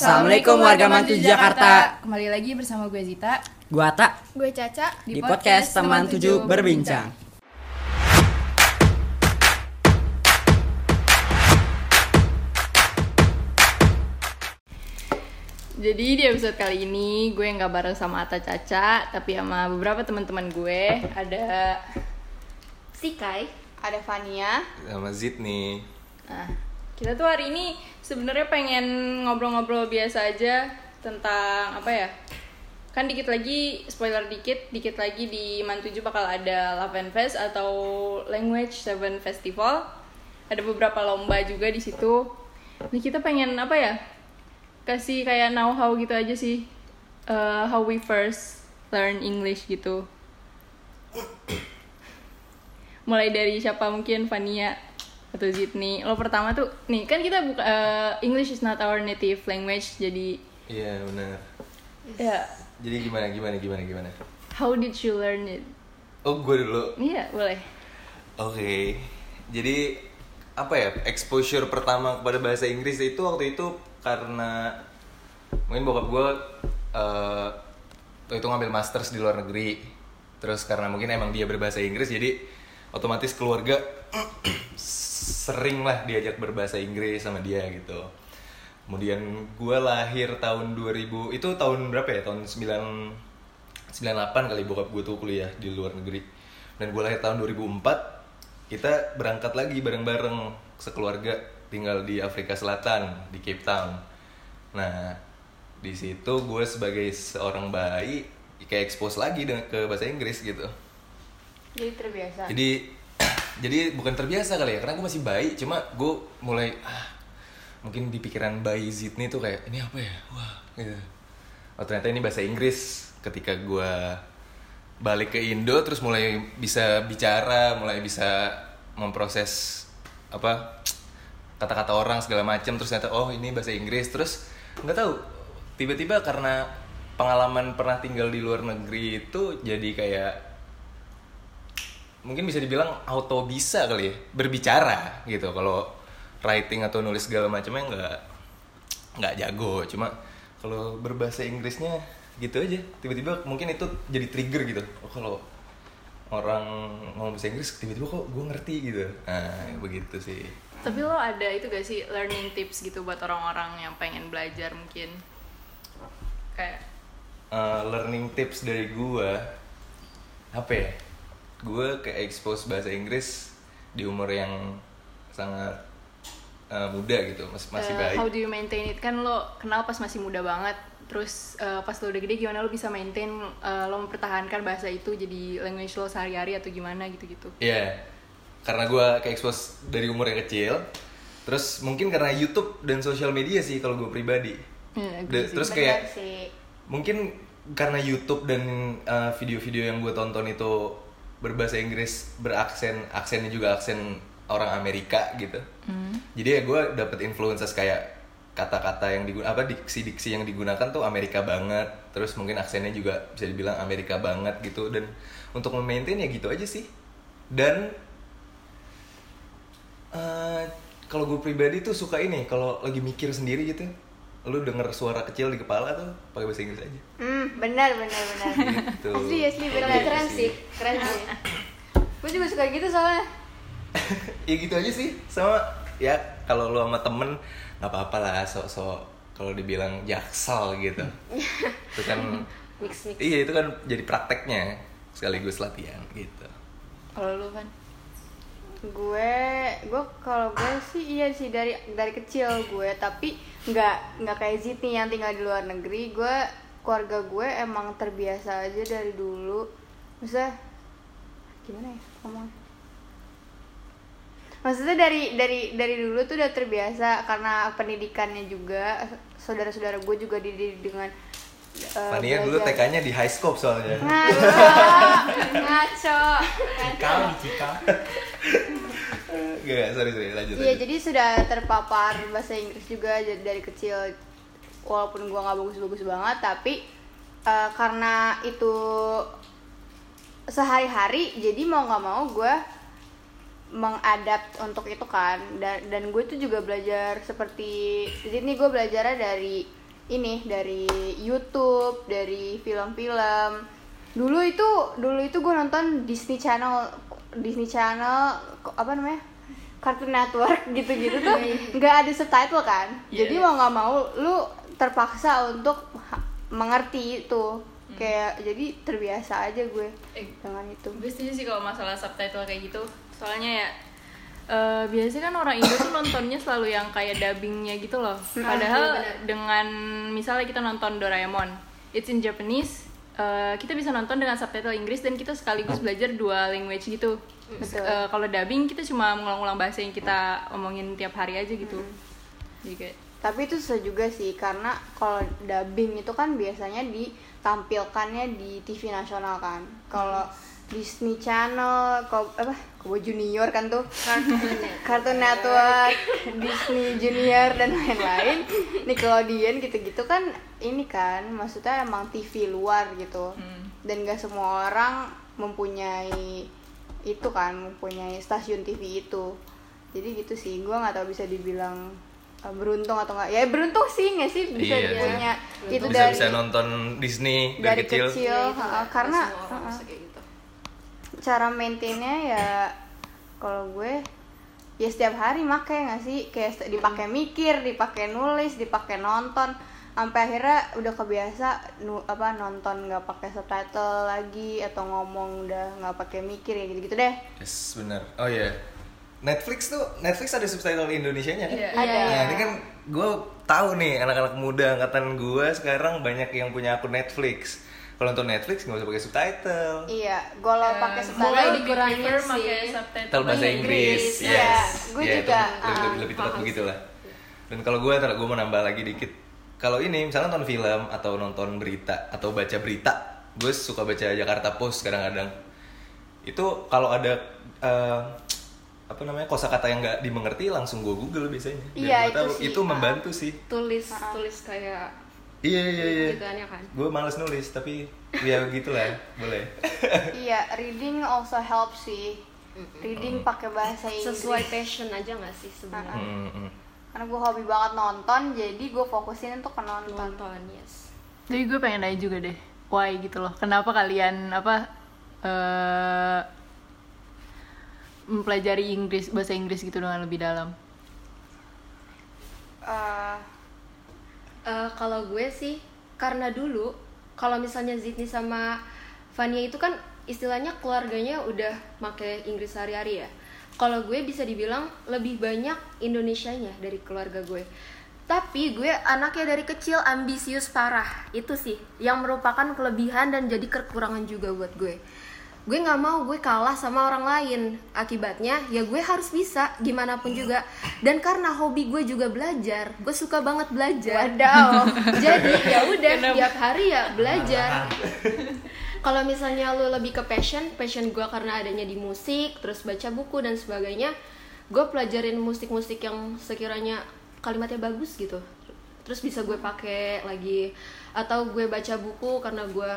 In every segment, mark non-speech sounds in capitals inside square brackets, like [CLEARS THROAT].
Assalamualaikum warga Mantu Jakarta. Kembali lagi bersama gue Zita Gua Tak Gue Caca. di podcast Teman Tujuh Berbincang. Jadi di episode kali ini gue nggak bareng sama Ata Caca, tapi sama beberapa teman-teman gue. Ada Sikai. Ada Fania. sama Zid nih Nah, kita tuh hari ini sebenarnya pengen ngobrol-ngobrol biasa aja tentang apa ya? Kan dikit lagi, spoiler dikit, dikit lagi di Man7 bakal ada Love Fest atau Language Seven Festival. Ada beberapa lomba juga di situ. Nah, kita pengen apa ya? Kasih kayak know how gitu aja sih. Eh, how we first learn English gitu. Mulai dari siapa mungkin Fania atau Zidni. Lo pertama tuh nih kan kita buka eh, English is not our native language jadi iya benar ya jadi gimana gimana gimana gimana how did you learn it? oh gue dulu Iya, boleh. oke jadi apa ya exposure pertama kepada bahasa Inggris itu waktu itu karena mungkin bokap gue eh waktu itu ngambil masters di luar negeri terus karena mungkin emang dia berbahasa Inggris jadi otomatis keluarga [CLEARS THROAT] sering lah diajak berbahasa Inggris sama dia gitu. Kemudian gue lahir tahun 2000 itu tahun berapa ya? Tahun 9 98 kali bokap gue tuh kuliah di luar negeri. Dan gue lahir tahun 2004 kita berangkat lagi bareng-bareng sekeluarga tinggal di Afrika Selatan di Cape Town. Nah di situ gue sebagai seorang bayi kayak expose lagi ke bahasa Inggris gitu Jadi terbiasa. jadi [CLEARS THROAT] jadi bukan terbiasa kali ya karena gue masih bayi cuma gue mulai ah, mungkin di pikiran bayi Zidni tuh kayak ini apa ya? Wah gitu. Oh ternyata ini bahasa Inggris. Ketika gue balik ke Indo terus mulai bisa bicara mulai bisa memproses apa kata-kata orang segala macam. Terus ternyata oh ini bahasa Inggris. Terus nggak tahu tiba-tiba karena pengalaman pernah tinggal di luar negeri itu jadi kayak mungkin bisa dibilang auto bisa kali ya berbicara gitu. Kalau writing atau nulis segala macamnya nggak nggak jago. Cuma kalau berbahasa Inggrisnya gitu aja. Tiba-tiba mungkin itu jadi trigger gitu. Oh kalau orang ngomong bahasa Inggris tiba-tiba kok gue ngerti gitu. Nah begitu sih. Tapi lo ada itu gak sih learning tips gitu buat orang-orang yang pengen belajar mungkin? Kayak Uh, learning tips dari gue apa ya gue kayak expose bahasa Inggris di umur yang sangat uh, muda gitu masih masih eh, baik how do you maintain it? Kan lo kenal pas masih muda banget. Terus eh, pas lo udah gede gimana lo bisa maintain eh, lo mempertahankan bahasa itu jadi language lo sehari-hari atau gimana gitu-gitu? Iya, karena gue kayak expose dari umur yang kecil. Terus mungkin karena YouTube dan sosial media sih kalau gue pribadi. Iya, Da- sih. terus Benar kayak sih. mungkin karena YouTube dan uh, video-video yang gue tonton itu berbahasa Inggris, beraksen, aksennya juga aksen orang Amerika gitu. Hmm. Jadi ya gue dapet influences kayak kata-kata yang digunakan apa diksi-diksi yang digunakan tuh Amerika banget. Terus mungkin aksennya juga bisa dibilang Amerika banget gitu dan untuk memaintain ya gitu aja sih. Dan eh kalau gue pribadi tuh suka ini kalau lagi mikir sendiri gitu lu denger suara kecil di kepala tuh pakai bahasa Inggris aja Hmm, benar benar benar. gitu Asli asli benar Gitu keren sih, keren sih. Gue juga suka gitu soalnya. [LAUGHS] ya gitu aja sih sama ya kalau lu sama temen nggak apa-apa lah sok-sok kalau dibilang jaksel gitu [LAUGHS] itu kan Mix mix. iya itu kan jadi prakteknya sekaligus latihan gitu Kalau lo kan? Gue gue kalau gue sih iya sih dari dari kecil gue tapi nggak nggak kayak Zidni yang tinggal di luar negeri. Gue keluarga gue emang terbiasa aja dari dulu. Maksudnya gimana ya ngomong maksudnya dari dari dari dulu tuh udah terbiasa karena pendidikannya juga saudara-saudara gue juga dididik dengan eh, Fania dulu TK-nya di high scope soalnya. Ngaco ngaco Kau Cika. Gak, sorry, sorry, lanjut Iya jadi sudah terpapar bahasa Inggris juga dari kecil. Walaupun gua nggak bagus-bagus banget tapi eh, karena itu sehari-hari jadi mau nggak mau gue mengadapt untuk itu kan. Dan dan gue tuh juga belajar seperti jadi nih gue belajarnya dari ini dari YouTube dari film-film. Dulu itu dulu itu gue nonton Disney Channel Disney Channel apa namanya Cartoon Network [LAUGHS] gitu-gitu tuh nggak ada subtitle kan? Iya, jadi iya. mau nggak mau lu terpaksa untuk mengerti itu. Kayak jadi terbiasa aja gue Eh, dengan itu. gue setuju sih kalau masalah subtitle kayak gitu. Soalnya ya eh, biasanya kan orang Indo tuh nontonnya selalu yang kayak dubbingnya gitu loh. Padahal iya benar. dengan misalnya kita nonton Doraemon it's in Japanese eh, kita bisa nonton dengan subtitle Inggris dan kita sekaligus belajar dua language gitu. Betul. Eh, kalau dubbing kita cuma ngulang-ulang bahasa yang kita omongin tiap hari aja gitu. Jadi kayak tapi itu susah juga sih karena kalau dubbing itu kan biasanya ditampilkannya di TV nasional kan. Kalau Disney Channel kok apa Kobo Junior kan tuh. Cartoon [LAUGHS] Network Disney Junior dan lain-lain. Nickelodeon gitu-gitu kan ini kan maksudnya emang TV luar gitu. Hmm. dan gak semua orang mempunyai itu kan mempunyai stasiun TV itu. Jadi gitu sih gue nggak tahu bisa dibilang uh, beruntung atau enggak ya beruntung sih nggak sih? Bisa Iya. punya itu bisa dari bisa nonton Disney dari, dari kecil, kecil, Iya, itu karena semua orang kayak gitu. Cara maintainnya ya kalau gue ya setiap hari make nggak sih? Kayak dipakai mikir dipakai nulis dipakai nonton. Sampai akhirnya udah kebiasa nu, apa nonton nggak pakai subtitle lagi atau ngomong udah nggak pakai mikir ya gitu gitu deh. Yes benar oh iya. Netflix tuh Netflix ada subtitle Indonesia nya kan? Iya. ada. Nah, ini kan gue tahu nih anak-anak muda angkatan gue sekarang banyak yang punya akun Netflix. Kalau nonton Netflix nggak usah pakai subtitle. iya kalau Eh, pakai gue subtitle lebih dikurangin sih. subtitle bahasa Inggris, Inggris, yes. iya. Gue Ya, itu juga, lebih, ah, lebih, lebih tepat paham begitu lah. Dan kalau gue, ntar gue mau nambah lagi dikit. Kalau ini, misalnya nonton film atau nonton berita atau baca berita, gue suka baca Jakarta Post kadang-kadang. Itu kalau ada eh, apa namanya kosakata yang nggak dimengerti, langsung gue Google biasanya. Biar Iya, gue itu tahu. sih. Itu membantu sih. Tulis tulis kayak Iya iya iya. gitu kan ya kan. Gue males nulis tapi ya gitulah boleh. [LAUGHS] iya reading also helps sih reading pakai bahasa Inggris Sesuai passion aja nggak sih sebenarnya? Hmm, hmm. karena gue hobi banget nonton jadi gue fokusin untuk ke nonton Nonton, yes. Jadi gue pengen nanya juga deh, why gitu loh. Kenapa kalian apa eh mempelajari Inggris bahasa Inggris gitu dengan lebih dalam? Eh, Eh, kalau gue sih karena dulu kalau misalnya Zidni sama Vania itu kan istilahnya keluarganya udah make Inggris sehari-hari ya. Kalau gue bisa dibilang lebih banyak Indonesianya dari keluarga gue. Tapi gue anaknya dari kecil ambisius parah. Itu sih yang merupakan kelebihan dan jadi kekurangan juga buat gue. Gue nggak mau gue kalah sama orang lain. Akibatnya ya gue harus bisa gimana pun juga. Dan karena hobi gue juga belajar, gue suka banget belajar. Wadaw. [LAUGHS] Jadi ya udah tiap hari ya belajar. [LAUGHS] Kalau misalnya lu lebih ke passion, passion gue karena adanya di musik, terus baca buku dan sebagainya, gue pelajarin musik-musik yang sekiranya kalimatnya bagus gitu. Terus bisa gue pakai lagi atau gue baca buku karena gue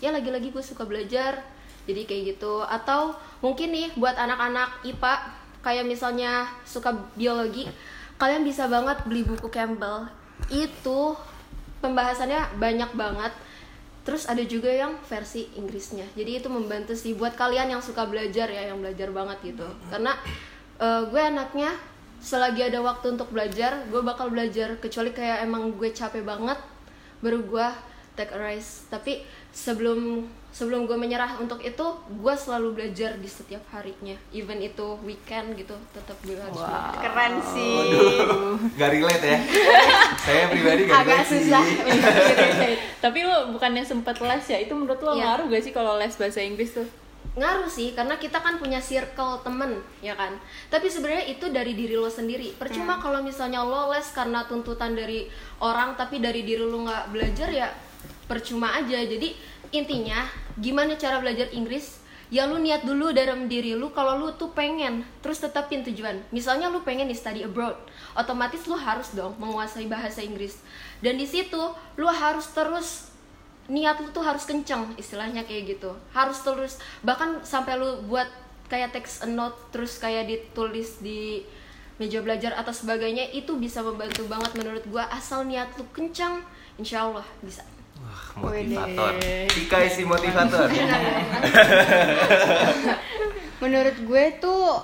ya lagi-lagi gue suka belajar. Jadi kayak gitu. Atau mungkin nih buat anak-anak IPA kayak misalnya suka biologi, kalian bisa banget beli buku Campbell. Itu pembahasannya banyak banget. Terus ada juga yang versi Inggrisnya. Jadi itu membantu sih buat kalian yang suka belajar ya yang belajar banget gitu. Karena eh, gue anaknya selagi ada waktu untuk belajar gue bakal belajar. Kecuali kayak emang gue capek banget baru gue take a rest tapi sebelum sebelum gue menyerah untuk itu gue selalu belajar di setiap harinya. Even itu weekend gitu tetap gue harus belajar. Keren sih. Waduh, gak relate ya. [LAUGHS] Saya pribadi gak agak susah. Tapi lo bukannya sempet les ya? Itu menurut lo Iya. ngaruh gak sih kalau les bahasa Inggris tuh? ngaruh sih karena kita kan punya circle temen ya kan? Tapi sebenarnya itu dari diri lo sendiri. Percuma kalau misalnya lo les karena tuntutan dari orang tapi dari diri lo nggak belajar ya percuma aja. Jadi intinya gimana cara belajar Inggris? Ya lu niat dulu dalam diri lu kalau lu tuh pengen terus tetapin tujuan. Misalnya lu pengen nih study abroad otomatis lu harus dong menguasai bahasa Inggris. Dan di situ lu harus terus niat lu tuh harus kenceng istilahnya kayak gitu. Harus terus bahkan sampai lu buat kayak text a note terus kayak ditulis di meja belajar atau sebagainya itu bisa membantu banget menurut gua asal niat lu kenceng insya Allah bisa Wah, motivator. Ika isi motivator. [LAUGHS] menurut gue tuh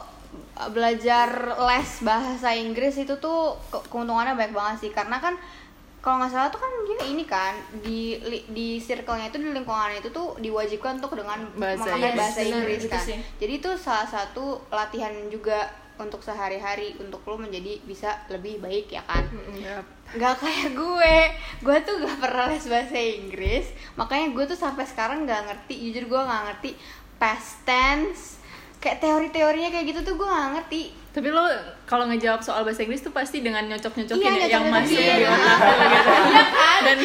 belajar les bahasa Inggris itu tuh ke- keuntungannya banyak banget sih karena kan kalau nggak salah tuh kan dia ini kan di di circle-nya itu di lingkungan itu tuh diwajibkan untuk dengan Bahasa memakai Inggris. bahasa Inggris kan jadi itu salah satu latihan juga untuk sehari-hari untuk lo menjadi bisa lebih baik ya kan? Nggak kayak gue. Gue tuh gak pernah les bahasa Inggris. Makanya gue tuh sampai sekarang nggak ngerti. Jujur gue nggak ngerti past tense. Kayak teori-teorinya kayak gitu tuh gue nggak ngerti. Tapi lo kalau ngejawab soal bahasa Inggris tuh pasti dengan nyocok-nyocokin Iya, ya, yang masuk nyocok-nyocokin, di iya. otak gitu. Dan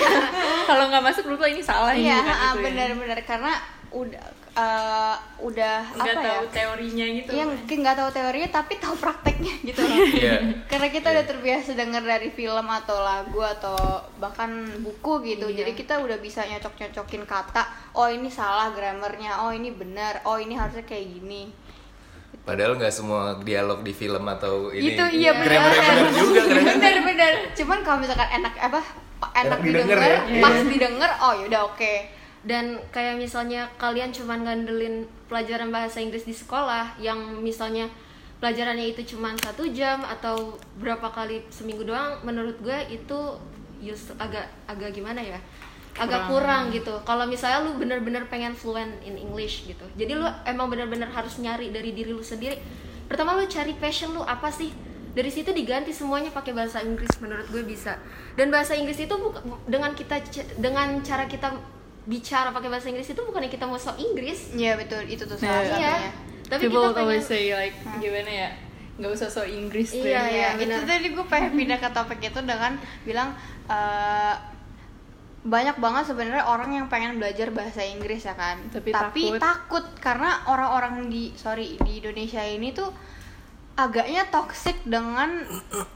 kalau nggak masuk menurut lo ini salah iya gitu kan, ah, gitu ya. benar-benar. Karena udah eh, udah Nggak apa tahu ya teorinya gitu. Iya mungkin nggak tahu teorinya tapi tahu prakteknya [LAUGHS] gitu loh. Iya. Karena kita udah terbiasa denger dari film atau lagu atau bahkan buku gitu. Iya. Jadi kita udah bisa nyocok-nyocokin kata. Oh ini salah grammarnya. Oh ini benar. Oh ini harusnya kayak gini. Padahal nggak semua dialog di film atau ini itu iya benar. benar juga kadang-kadang. Bener bener. Cuman kalau misalkan enak apa enak, Enak didengar didengar, ya. pas didengar, oh yaudah oke. Dan kayak misalnya kalian cuman ngandelin pelajaran bahasa Inggris di sekolah yang misalnya pelajarannya itu cuman satu jam atau berapa kali seminggu doang menurut gue itu use agak agak gimana ya? Agak kurang. gitu. Kalau misalnya lu bener-bener pengen fluent in English gitu. Jadi lu emang bener-bener harus nyari dari diri lu sendiri. Pertama lu cari passion lu apa sih? Dari situ diganti semuanya pakai bahasa Inggris menurut gue bisa. Dan bahasa Inggris itu buka- bu- dengan kita dengan cara kita bicara pakai bahasa Inggris itu bukannya kita mau so Inggris Iya betul itu tuh salah Iya. satunya. iya tapi People kita always pengen say like gimana ya nggak usah so Inggris Iya, ya. Iya, itu benar. tadi gue pengen [LAUGHS] pindah ke topik itu dengan bilang eh, banyak banget sebenarnya orang yang pengen belajar bahasa Inggris ya kan. Tapi takut. takut karena orang-orang di sorry di Indonesia ini tuh agaknya toxic dengan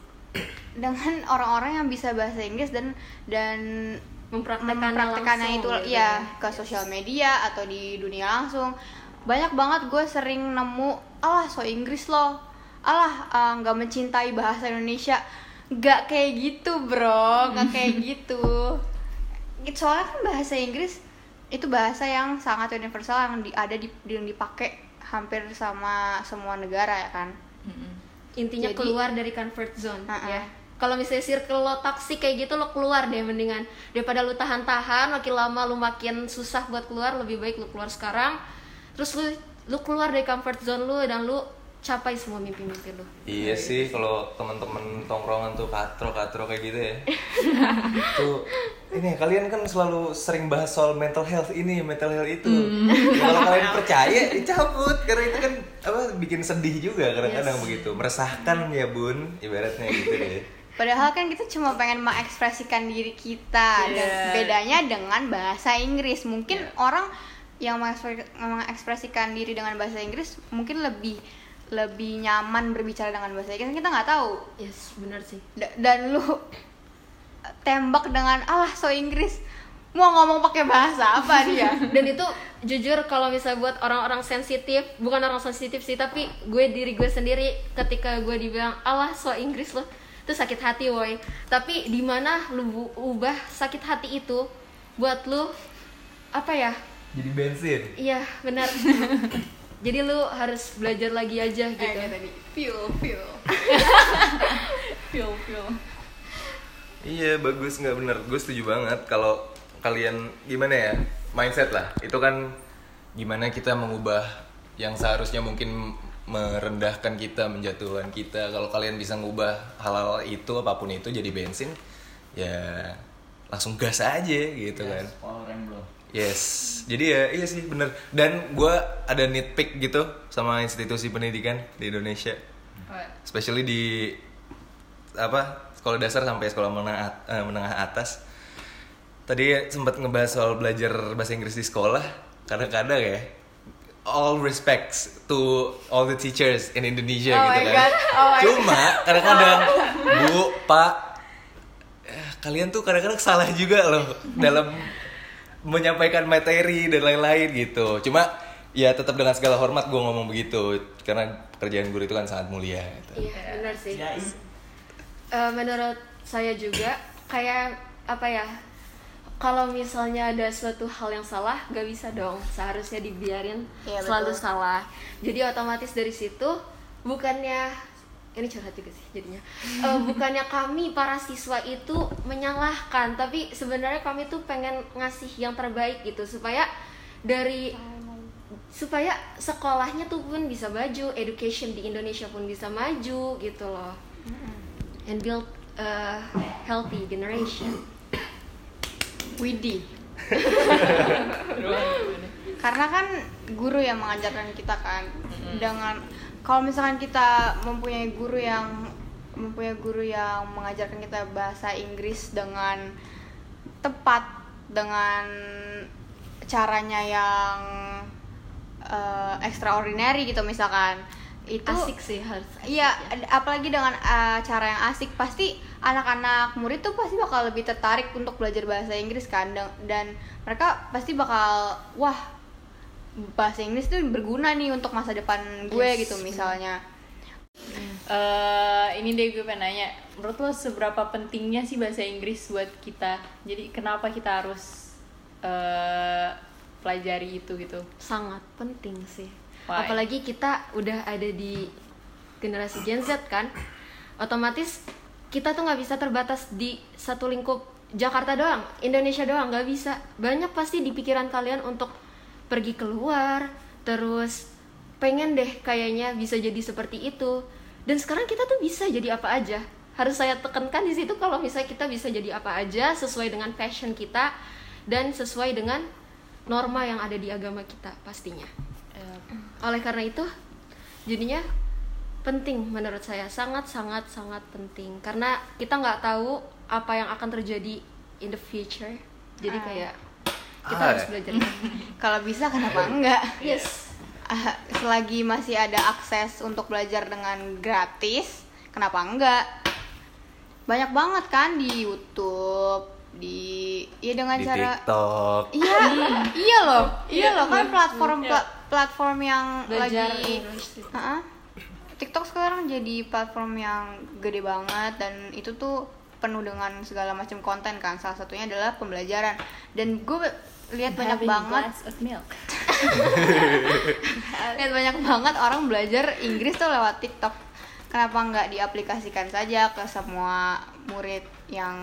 [COUGHS] dengan orang-orang yang bisa bahasa Inggris dan dan Mempraktekannya langsung itu gitu ya ya. ke sosial media atau di dunia langsung. Banyak banget gue sering nemu alah so Inggris loh. Alah eh, nggak mencintai bahasa Indonesia. Nggak kayak gitu bro. Nggak kayak [LAUGHS] gitu. Soalnya kan bahasa Inggris itu bahasa yang sangat universal yang di, ada di yang dipakai hampir sama semua negara ya kan? Intinya Jadi- keluar dari comfort zone Ha-ha. ya kalau misalnya circle lo toxic kayak gitu lo keluar deh mendingan. Daripada lo tahan-tahan makin lama lo makin susah buat keluar lebih baik lo keluar sekarang. Terus lo lo keluar dari comfort zone lo dan lo capai semua mimpi-mimpi lo Iya sih kalau teman-teman tongkrongan tuh katro katro kayak gitu ya. [LAUGHS] tuh ini kalian kan selalu sering bahas soal mental health ini, mental health itu. Ya, kalau kalian [LAUGHS] percaya dicabut. Karena itu kan apa bikin sedih juga kadang-kadang begitu, meresahkan ya bun, ibaratnya gitu deh. Padahal kan kita cuma pengen mengekspresikan diri kita dan Iya. bedanya dengan bahasa Inggris. Mungkin orang yang mengekspre- mengekspresikan diri dengan bahasa Inggris mungkin lebih lebih nyaman berbicara dengan bahasa Inggris. Kita nggak tahu. yes benar sih Da- dan lu tembak dengan alah so Inggris mau ngomong pakai bahasa apa dia? [LAUGHS] dan itu jujur kalau misalnya buat orang-orang sensitif bukan orang sensitif sih tapi gue diri gue sendiri ketika gue dibilang Allah so Inggris loh itu sakit hati woi. Tapi di mana lu ubah sakit hati itu buat lu apa ya? Jadi bensin. iya benar. [LAUGHS] Jadi lu harus belajar lagi aja gitu. Kayak tadi. Feel, feel. [LAUGHS] feel feel Iya bagus. Nggak bener, gue setuju banget. Kalau kalian gimana ya mindset lah. Itu kan gimana kita mengubah yang seharusnya mungkin merendahkan kita menjatuhkan kita kalau kalian bisa ngubah hal-hal itu apa pun itu jadi bensin ya langsung gas aja gitu kan Yes, jadi ya iya sih bener. Dan gue ada nitpick gitu sama institusi pendidikan di Indonesia, especially di apa sekolah dasar sampai sekolah menengah, eh, menengah atas. Tadi sempat ngebahas soal belajar bahasa Inggris di sekolah. Kadang-kadang ya, all respects to all the teachers in Indonesia Oh gitu my kan. God, oh Cuma kadang-kadang bu, pak, eh, kalian tuh kadang-kadang salah juga loh dalam menyampaikan materi dan lain-lain gitu. Cuma ya tetap dengan segala hormat gue ngomong begitu karena pekerjaan guru itu kan sangat mulia. Gitu. Iya, benar sih. Eh, menurut saya juga kayak apa ya? Kalau misalnya ada suatu hal yang salah gak bisa dong. Seharusnya dibiarin Iya, selalu betul. salah. Jadi otomatis dari situ bukannya ini curhat juga sih jadinya. [LAUGHS] Eh, bukannya kami para siswa itu menyalahkan tapi sebenarnya kami tuh pengen ngasih yang terbaik gitu supaya dari supaya sekolahnya tuh pun bisa maju education di Indonesia pun bisa maju gitu loh. And build a healthy generation Widih. Karena kan guru yang mengajarkan kita kan. Dengan kalau misalkan kita mempunyai guru yang mempunyai guru yang mengajarkan kita bahasa Inggris dengan tepat dengan caranya yang eh, extraordinary gitu misalkan itu asik sih harus asik Iya, ya. ad- apalagi dengan uh, cara yang asik, pasti anak-anak murid tuh pasti bakal lebih tertarik untuk belajar bahasa Inggris kan, dan, dan mereka pasti bakal wah bahasa Inggris tuh berguna nih untuk masa depan gue Yes, gitu misalnya. Eh, ini deh gue pengen nanya, menurut lo seberapa pentingnya sih bahasa Inggris buat kita? Jadi kenapa kita harus eh, pelajari itu gitu? sangat penting sih Why? apalagi kita udah ada di generasi Gen Z kan? Otomatis kita tuh nggak bisa terbatas di satu lingkup Jakarta doang Indonesia doang nggak bisa. Banyak pasti di pikiran kalian untuk pergi keluar terus pengen deh kayaknya bisa jadi seperti itu. Dan sekarang kita tuh bisa jadi apa aja. Harus saya tekankan di situ kalau misalnya kita bisa jadi apa aja sesuai dengan passion kita dan sesuai dengan norma yang ada di agama kita pastinya oleh karena itu jadinya penting menurut saya. Sangat sangat sangat penting. Karena kita nggak tahu apa yang akan terjadi in the future. Jadi kayak kita Ah. harus belajar. [LAUGHS] Kalau bisa kenapa enggak? yes. Ah, selagi masih ada akses untuk belajar dengan gratis, kenapa enggak? Banyak banget kan di YouTube, di ya dengan di cara TikTok. Iya, [LAUGHS] iya loh, iya. loh kan platform pla- platform yang belajar lagi. English. Ha-ha. TikTok sekarang jadi platform yang gede banget dan itu tuh penuh dengan segala macam konten kan. Salah satunya adalah pembelajaran. Dan gue lihat banyak banget, [LAUGHS] lihat banyak banget orang belajar Inggris tuh lewat TikTok. Kenapa nggak diaplikasikan saja ke semua murid yang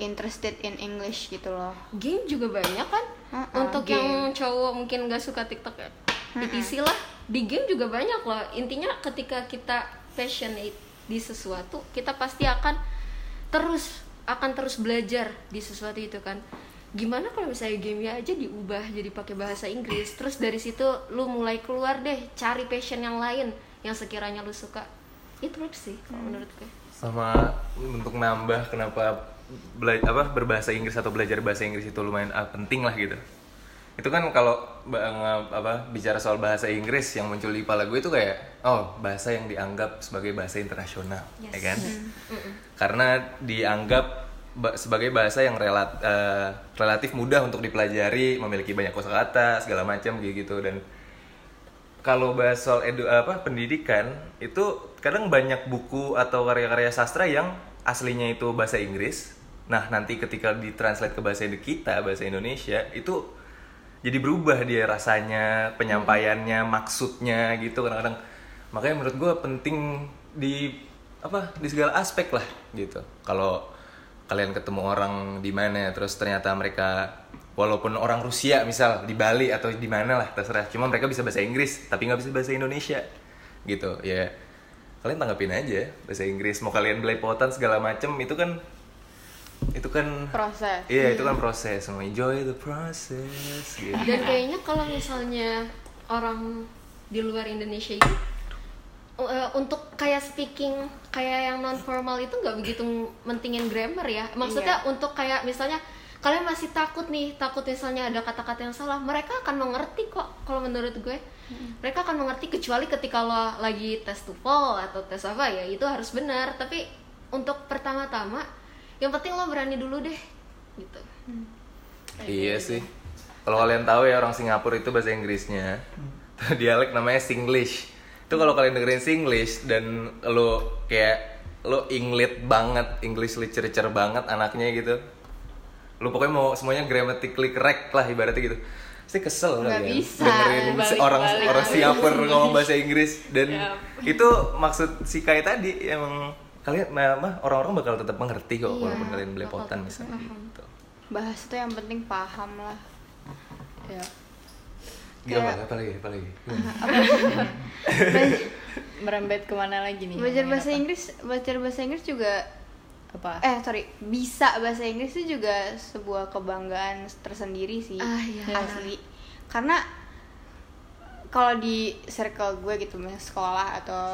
interested in English gitu loh? game juga banyak kan? Uh-uh, untuk game. yang cowok mungkin nggak suka TikTok ya? Di PC lah. Di game juga banyak loh. Intinya ketika kita passionate di sesuatu kita pasti akan terus akan terus belajar di sesuatu itu kan. Gimana kalau misalnya gamenya aja diubah jadi pakai bahasa Inggris terus dari situ lu mulai keluar deh cari passion yang lain yang sekiranya lu suka. Itu sih kalau menurut gue sama untuk nambah kenapa bela- apa berbahasa Inggris atau belajar bahasa Inggris itu lumayan ah, penting lah gitu. Itu kan kalau apa bicara soal bahasa Inggris yang muncul di kepala gue itu kayak oh bahasa yang dianggap sebagai bahasa internasional ya kan? Karena dianggap ba- sebagai bahasa yang relat, eh, relatif mudah untuk dipelajari memiliki banyak kosakata segala macam gitu gitu. Dan kalau bahas soal edu apa pendidikan itu kadang banyak buku atau karya-karya sastra yang aslinya itu bahasa Inggris. Nah, nanti ketika ditranslate ke bahasa kita, bahasa Indonesia, itu jadi berubah dia rasanya, penyampaiannya, maksudnya gitu kadang-kadang. Makanya menurut gue penting di apa di segala aspek lah gitu. Kalau kalian ketemu orang di mana terus ternyata mereka walaupun orang Rusia misal di Bali atau di mana lah terserah cuma mereka bisa bahasa Inggris tapi nggak bisa bahasa Indonesia gitu ya kalian tanggapin aja bahasa Inggris mau kalian belepotan segala macem itu kan itu kan Proses. iya itu kan proses. Mau enjoy the process gitu. Dan kayaknya kalau misalnya orang di luar Indonesia itu uh, untuk kayak speaking kayak yang non formal itu nggak begitu mentingin grammar ya? Maksudnya untuk kayak misalnya kalian masih takut nih takut misalnya ada kata-kata yang salah mereka akan mengerti kok kalau menurut gue. Mereka akan mengerti kecuali ketika lo lagi tes TOEFL atau tes apa ya itu harus benar. Tapi untuk pertama-tama yang penting lo berani dulu deh gitu. Iya sih. Kalau kalian tahu ya orang Singapura itu bahasa Inggrisnya. [LAUGHS] Dialek namanya Singlish. Itu kalau kalian dengerin Singlish dan lo kayak lo English banget English literature banget anaknya gitu lu pokoknya mau semuanya grammatically correct lah ibaratnya gitu. Pasti kesel Nggak kalian bisa. dengerin Balik, orang balik, orang balik. siaper ngomong bahasa Inggris. Dan Yap. itu maksud si Kai tadi emang kalian mah orang-orang bakal tetap mengerti kok Iya, walaupun kalian belepotan misalnya paham. gitu. bahasa tuh yang penting paham lah ya Gila Kayak- apa, apa lagi [LAUGHS] apa lagi merembet ke mana lagi nih belajar bahasa apa? Inggris belajar bahasa Inggris juga apa eh sorry bisa bahasa Inggris itu juga sebuah kebanggaan tersendiri sih Ah, iya. asli karena kalau di circle gue gitu misalnya sekolah atau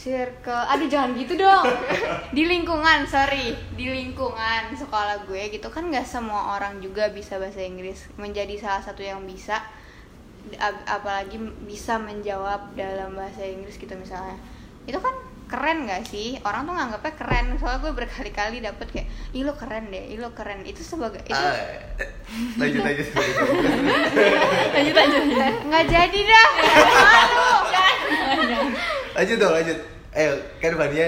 circle. Aduh jangan gitu dong. [LAUGHS] Di lingkungan sorry. Di lingkungan sekolah gue gitu kan nggak semua orang juga bisa bahasa Inggris. Menjadi salah satu yang bisa Ap- apalagi bisa menjawab dalam bahasa Inggris gitu misalnya. Itu kan keren gak sih? Orang tuh nganggapnya keren. Soalnya gue berkali-kali dapet kayak ih lo keren deh. Ih lo keren. Itu sebagai itu Ah, lanjut lanjut. [LAUGHS] lanjut lanjut. Nggak jadi dah. Malu [LAUGHS] lanjut dong lanjut. Eh kan Fania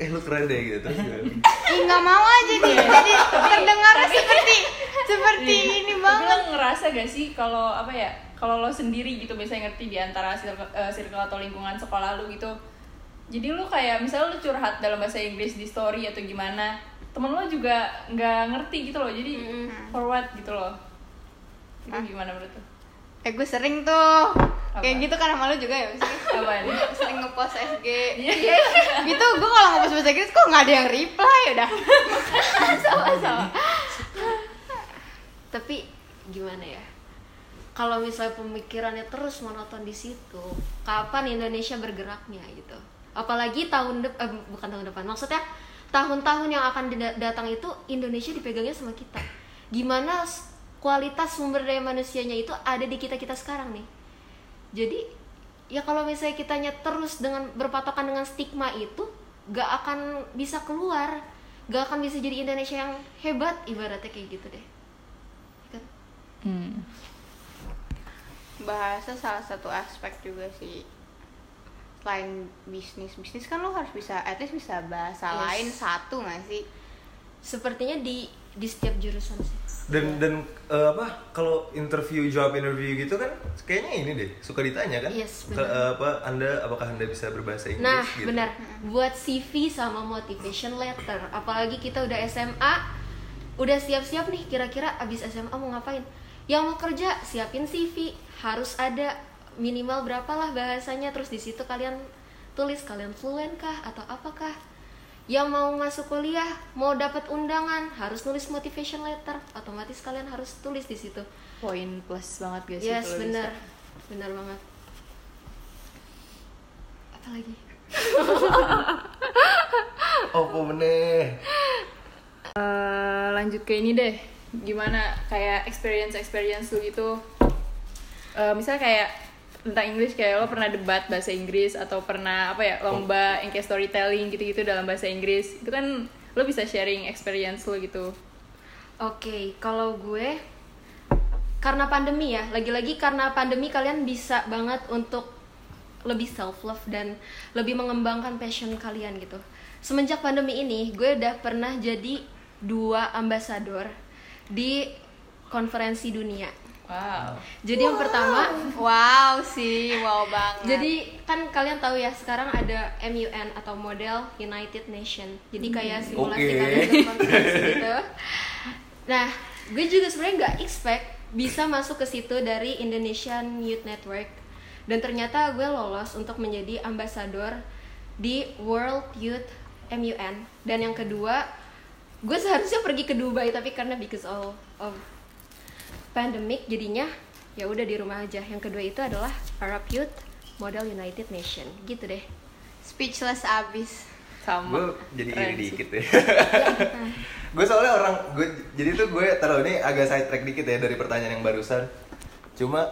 eh lu keren deh gitu. Terus gimana? ih nggak mau aja nih. Jadi terdengarnya seperti seperti ini Tapi banget. lo ngerasa gak sih kalau apa ya kalau lo sendiri gitu biasanya ngerti di antara circle, eh, circle atau lingkungan sekolah lu gitu. Jadi lu kayak misalnya lu curhat dalam bahasa Inggris di story atau gimana temen lo juga nggak ngerti gitu loh. Jadi forward gitu loh. Itu gimana menurut lo? eh gue sering tuh? Kayak gitu kan sama lu juga ya maksudnya. Apa ini? sering ngepost SG Iya. gitu gue kalau ngepost bahasa Inggris kok nggak ada yang reply udah. Sama-sama tapi gimana ya? Kalau misalnya pemikirannya terus monoton di situ kapan Indonesia bergeraknya gitu? Apalagi tahun depan bukan tahun depan maksudnya tahun-tahun yang akan datang itu Indonesia dipegangnya sama kita. Gimana kualitas sumber daya manusianya itu ada di kita kita sekarang nih jadi ya kalau misalnya kitanya terus dengan berpatokan dengan stigma itu gak akan bisa keluar gak akan bisa jadi Indonesia yang hebat ibaratnya kayak gitu deh Kan? Hmm. bahasa salah satu aspek juga sih selain bisnis bisnis kan lo harus bisa at least bisa bahasa Yes. lain satu nggak sih sepertinya di di setiap jurusan sih. Dan dan eh, apa kalau interview jawab interview gitu kan kayaknya ini deh suka ditanya kan? Yes, Ke- benar. eh, apa anda apakah anda bisa berbahasa Inggris nah gitu. benar. Buat CV sama motivation letter. Apalagi kita udah SMA udah siap-siap nih kira-kira abis SMA mau ngapain? Yang mau kerja siapin CV harus ada minimal berapa lah bahasanya. Terus di situ kalian tulis kalian fluent kah atau apakah yang mau masuk kuliah mau dapat undangan harus nulis motivation letter. Otomatis kalian harus tulis di situ. Poin plus banget sih yes benar benar banget. Apa lagi? [LAUGHS] Oh meneh? Eh, lanjut ke ini deh. Gimana kayak experience experience lu gitu? Eh, misalnya kayak tentang Inggris kayak lo pernah debat bahasa Inggris atau pernah apa ya lomba yang kayak storytelling gitu-gitu dalam bahasa Inggris itu kan lo bisa sharing experience lo gitu Oke, kalau gue karena pandemi ya, lagi-lagi karena pandemi kalian bisa banget untuk lebih self love dan lebih mengembangkan passion kalian gitu. Semenjak pandemi ini, gue udah pernah jadi dua ambasador di konferensi dunia. Wow Jadi yang pertama, wow sih wow banget jadi kan kalian tahu ya sekarang ada MUN atau Model United Nation. Jadi kayak simulasi Oke. kalian gitu. Nah, gue juga sebenarnya nggak expect bisa masuk ke situ dari Indonesian Youth Network. Dan ternyata gue lolos untuk menjadi ambasador di World Youth MUN. Dan yang kedua, gue seharusnya pergi ke Dubai tapi karena because of, of pandemic jadinya ya udah di rumah aja. Yang kedua itu adalah Arab Youth Model United Nation. Gitu deh. speechless abis. Sama. Gue jadi iri dikit ya. [LAUGHS] Gue soalnya orang gue jadi tuh gue taruh ini agak side track dikit ya dari pertanyaan yang barusan. Cuma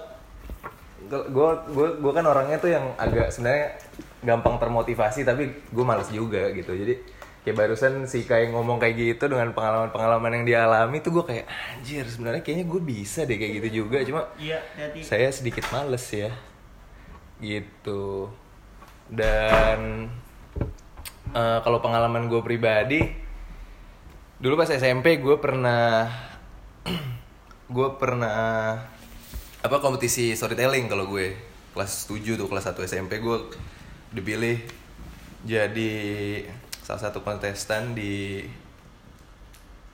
gue gue gue kan orangnya tuh yang agak sebenarnya gampang termotivasi tapi gue males juga gitu. Jadi kayak barusan si kayak ngomong kayak gitu dengan pengalaman-pengalaman yang dialami tuh gue kayak anjir sebenarnya kayaknya gue bisa deh kayak gitu juga. Cuma Iya, saya sedikit males ya. Gitu. Dan eh, kalau pengalaman gue pribadi Dulu pas SMP gue pernah [CLEARS THROAT] gue pernah apa kompetisi storytelling kalau gue. Kelas 7 tuh kelas 1 SMP gue dipilih jadi salah satu kontestan di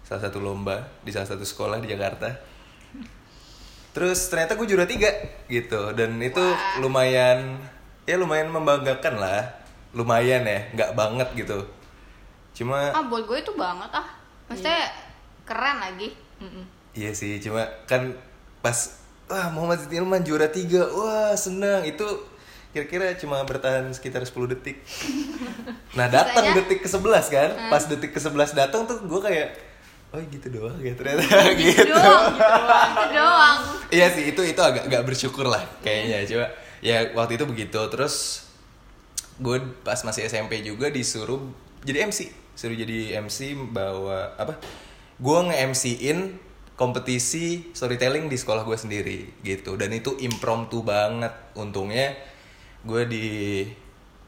salah satu lomba di salah satu sekolah di Jakarta. Terus ternyata gue juara tiga gitu. Dan itu lumayan ya lumayan membanggakan lah. Lumayan ya nggak banget gitu. Cuma ah buat gue itu banget ah. Maksudnya keren lagi. Iya sih, cuma kan pas wah Muhammad Tilman juara tiga, wah senang. Itu kira-kira cuma bertahan sekitar 10 detik. [LAUGHS] Nah datang Sisanya? detik ke 11 kan, pas detik ke 11 datang tuh gue kayak oh gitu doang ya ternyata. Gitu. [LAUGHS] doang gitu doang itu doang. Iya sih itu itu agak agak bersyukur lah kayaknya. Coba ya waktu itu begitu. Terus gue pas masih SMP juga disuruh jadi MC suruh jadi MC bawa apa gue nge MC-in kompetisi storytelling di sekolah gue sendiri gitu. Dan itu impromptu banget. Untungnya gue di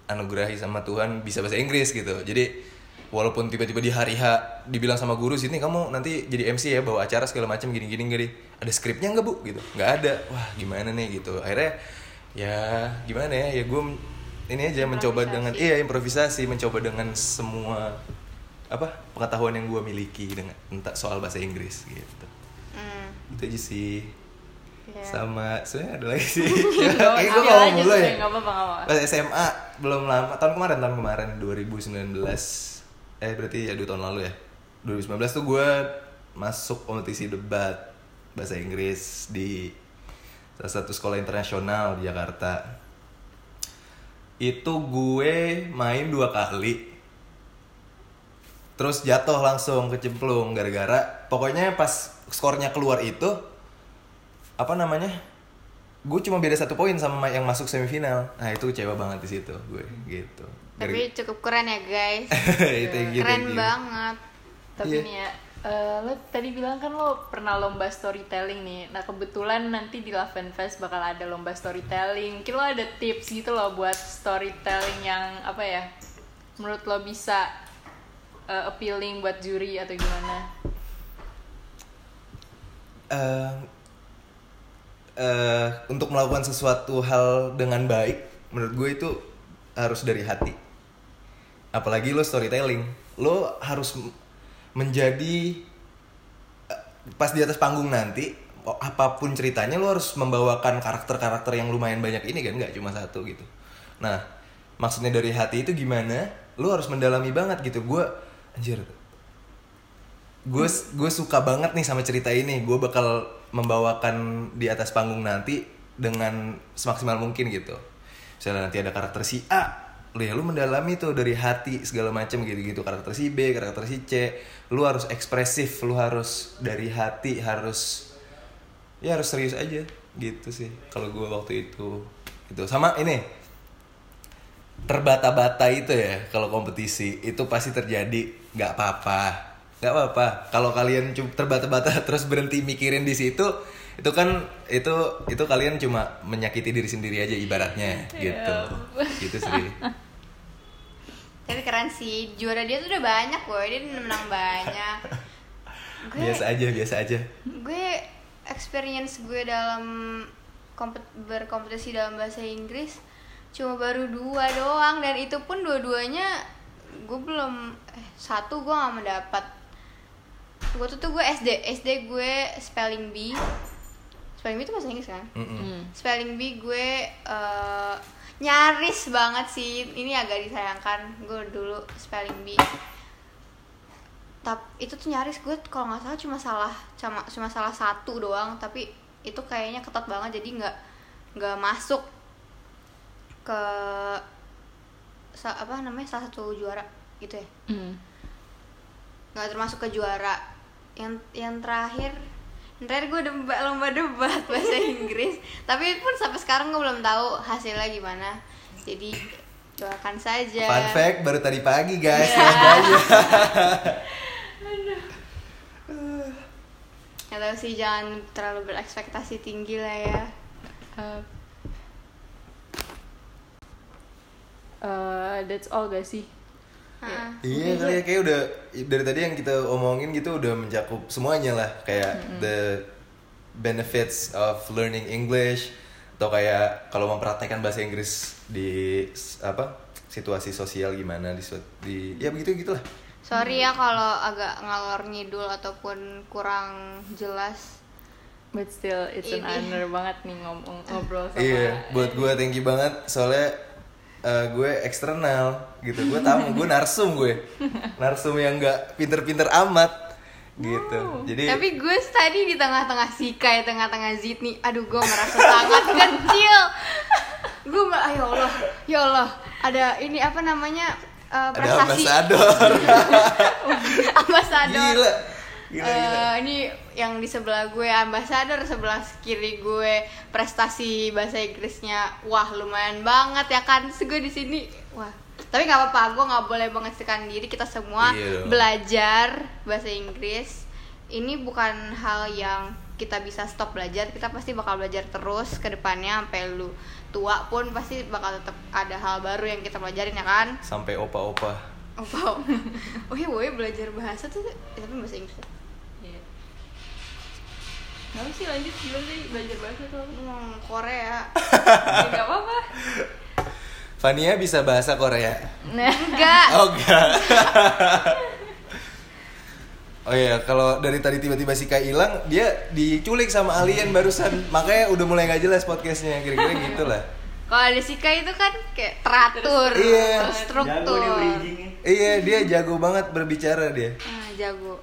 anugerahi sama Tuhan bisa bahasa Inggris gitu. Jadi walaupun tiba-tiba di hari H dibilang sama guru sini kamu nanti jadi MC ya bawa acara segala macam gini-gini gini ada skripnya nggak bu? Gitu. Nggak ada. Wah gimana nih gitu. Akhirnya ya gimana ya ya gue ini aja mencoba dengan iya improvisasi mencoba dengan semua apa pengetahuan yang gue miliki dengan entah soal bahasa Inggris gitu. Hmm, itu aja sih iya. sama sebenarnya ada lagi sih. Ya, kayak gue ngomong aja dulu ya. nggak apa-apa. pas SMA belum lama tahun kemarin tahun kemarin 2019 eh berarti ya dua tahun lalu ya. 2019 tuh gue masuk kompetisi debat bahasa Inggris di salah satu sekolah internasional di Jakarta. Itu gue main dua kali. Terus jatuh langsung kecemplung gara-gara pokoknya pas skornya keluar itu apa namanya gue cuma beda satu poin sama yang masuk semifinal nah itu kecewa banget di situ gue gitu tapi cukup keren ya guys [LAUGHS] gitu, keren gitu. banget Tapi Iya. nih ya, eh, lo tadi bilang kan lo pernah lomba storytelling nih. Nah kebetulan nanti di Love and Fest bakal ada lomba storytelling. Mungkin lo ada tips gitu loh buat storytelling yang apa ya? Menurut lo bisa eh, appealing buat juri atau gimana? Eh, eh, untuk melakukan sesuatu hal dengan baik menurut gue itu harus dari hati. Apalagi lo storytelling. Lo harus menjadi eh, pas di atas panggung nanti apa pun ceritanya lo harus membawakan karakter-karakter yang lumayan banyak ini kan nggak cuma satu gitu. Nah maksudnya dari hati itu gimana? Lo harus mendalami banget gitu. Gue anjir gue gue suka banget nih sama cerita ini. Gue bakal membawakan di atas panggung nanti dengan semaksimal mungkin gitu. Misalnya nanti ada karakter si A lu ya lu mendalami tuh dari hati segala macam gitu gitu. Karakter si B karakter si C. Lu harus ekspresif lu harus dari hati harus ya harus serius aja gitu sih kalau gue waktu itu itu sama ini terbata-bata itu ya kalau kompetisi. Itu pasti terjadi nggak apa-apa nggak apa-apa. Kalau kalian cuma terbata-bata [LAUGHS] terus berhenti mikirin di situ itu kan itu itu kalian cuma menyakiti diri sendiri aja ibaratnya gitu. Gitu sih. Tapi keren sih. Juara dia tuh udah banyak loh dia udah menang banyak. [LAUGHS] Gue biasa aja biasa aja. gue experience gue dalam kompet berkompetisi dalam bahasa Inggris cuma baru dua doang. Dan itu pun dua-duanya gue belum eh satu gue nggak mendapat gue tuh tuh gue SD SD gue spelling bee. Spelling bee itu bahasa Inggris kan? Mm-mm. spelling bee gue eh, nyaris banget sih. Ini agak disayangkan. Gue dulu spelling bee. Tapi itu tuh nyaris. Gue kalau nggak salah cuma salah cuma cuma salah satu doang. Tapi itu kayaknya ketat banget jadi nggak nggak masuk ke sa- apa namanya salah satu juara gitu ya. Hmm. nggak termasuk ke juara yang yang terakhir. Yang terakhir gue debat lomba debat bahasa Inggris. Tapi pun sampai sekarang gue belum tahu hasilnya gimana. Jadi doakan saja. Fun fact baru tadi pagi guys. Ya. aja. Nggak tahu sih jangan terlalu berekspektasi tinggi lah ya. Eh, eh, that's all gak sih? Ah. Iya kali ya kayak udah dari tadi yang kita omongin gitu udah mencakup semuanya lah kayak the benefits of learning English atau kayak kalau mempraktekkan bahasa Inggris di apa situasi sosial gimana di di ya begitu gitulah. Sorry ya kalau agak ngalor ngidul ataupun kurang jelas. But still it's an honor banget nih ngomong ngobrol sama Iya, buat gue thank you banget soalnya eh, gue eksternal gitu, gue tamu, [LAUGHS] gue narsum gue, narsum yang nggak pinter-pinter amat gitu. Jadi Tapi gue tadi di tengah-tengah Sika, di tengah-tengah Zidni, aduh gue merasa sangat [LAUGHS] kecil. Gue mer- ya Allah, ya Allah, ada ini apa namanya ada prestasi. ambasador, [LAUGHS] ambasador. gila, gila, gila. ini yang di sebelah gue ambasador sebelah kiri gue prestasi bahasa Inggrisnya. Wah lumayan banget ya kan? Terus gue di sini wah. Tapi nggak apa-apa gue nggak boleh mengesakan diri. Kita semua Iya belajar bahasa Inggris. Ini bukan hal yang kita bisa stop belajar. Kita pasti bakal belajar terus ke depannya. Sampai lu tua pun pasti bakal tetap ada hal baru yang kita pelajarin ya kan? Sampai opa-opa. oh [LAUGHS] wow oh iya belajar bahasa tuh tapi bahasa Inggris. Kenapa sih lanjut gimana sih belajar bahasa tuh? Hmm, Korea [LAUGHS] Ya, Gak apa-apa. Fania bisa bahasa Korea. enggak Oh enggak. [LAUGHS] Oh iya, kalau dari tadi tiba-tiba Sika hilang, dia diculik sama alien barusan. Makanya udah mulai nggak jelas podcastnya, kira-kira gitu lah. kalau ada Sika itu kan kayak teratur Iya. terstruktur Iya, dia jago banget berbicara dia. ah, jago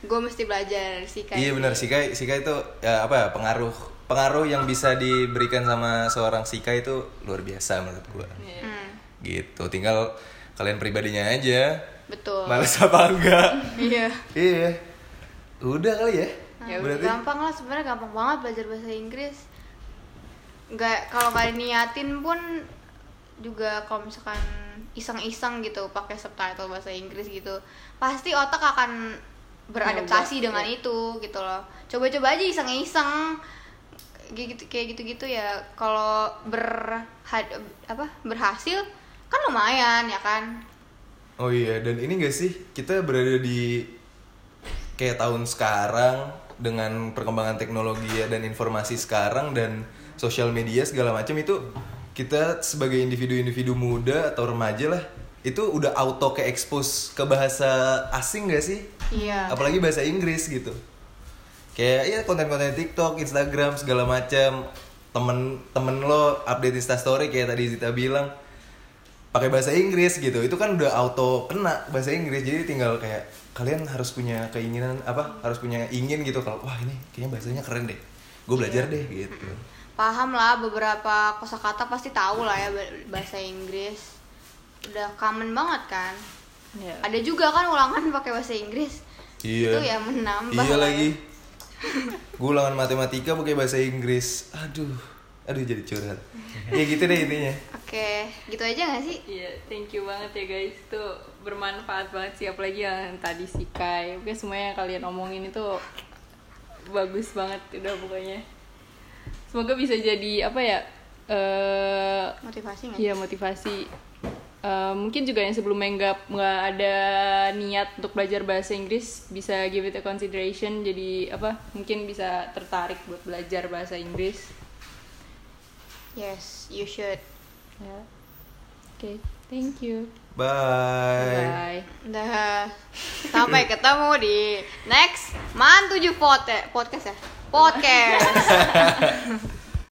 gue mesti belajar dari Sika Iya sih. benar Sika Sika itu ya apa ya pengaruh pengaruh yang bisa diberikan sama seorang Sika itu luar biasa menurut gua. Hmm, Gitu. Tinggal kalian pribadinya aja. betul Males apa enggak? [LAUGHS] iya iya. Udah kali ya. Nah, Berarti gampang lah sebenarnya gampang banget belajar bahasa Inggris nggak kalau nggak niatin pun juga kalau misalkan iseng-iseng gitu pakai subtitle bahasa Inggris gitu pasti otak akan beradaptasi Nyoba, dengan ya. itu gitu loh. Coba-coba aja iseng-iseng. Kayak gitu kayak gitu-gitu ya. Kalau ber apa berhasil kan lumayan ya kan? Oh iya, dan ini gak sih? Kita berada di kayak tahun sekarang dengan perkembangan teknologi ya dan informasi sekarang dan sosial media segala macam itu kita sebagai individu-individu muda atau remaja lah itu udah auto ke expose ke bahasa asing gak sih? Iya. Apalagi bahasa Inggris gitu. Kayak ya konten-konten TikTok, Instagram segala macam temen-temen lo update Insta story kayak tadi Zita bilang pakai bahasa Inggris gitu. Itu kan udah auto kena bahasa Inggris. Jadi tinggal kayak kalian harus punya keinginan apa harus punya ingin gitu. Kalau wah ini kayaknya bahasanya keren deh. Gue belajar deh gitu. Paham lah beberapa kosakata pasti tahu lah ya ba- bahasa Inggris. Udah common banget kan Iya. ada juga kan ulangan pakai bahasa Inggris iya itu ya menambah iya lah lagi [LAUGHS] ya. gue ulangan matematika pakai bahasa Inggris aduh aduh jadi curhat ya gitu deh intinya oke gitu aja gak sih Iya, thank you banget ya guys. Itu bermanfaat banget sih apalagi yang tadi si Kai. Oke, semua yang kalian omongin itu bagus banget udah pokoknya. Semoga bisa jadi apa ya? eh motivasi nggak Iya motivasi. Eh, mungkin juga yang sebelumnya nggak nggak ada niat untuk belajar bahasa Inggris bisa give it a consideration. Jadi apa? Mungkin bisa tertarik buat belajar bahasa Inggris. yes you should Ya. Oke, thank you. bye Bye. Dah sampai ketemu di next man 7 podcast podcast ya podcast [LAUGHS]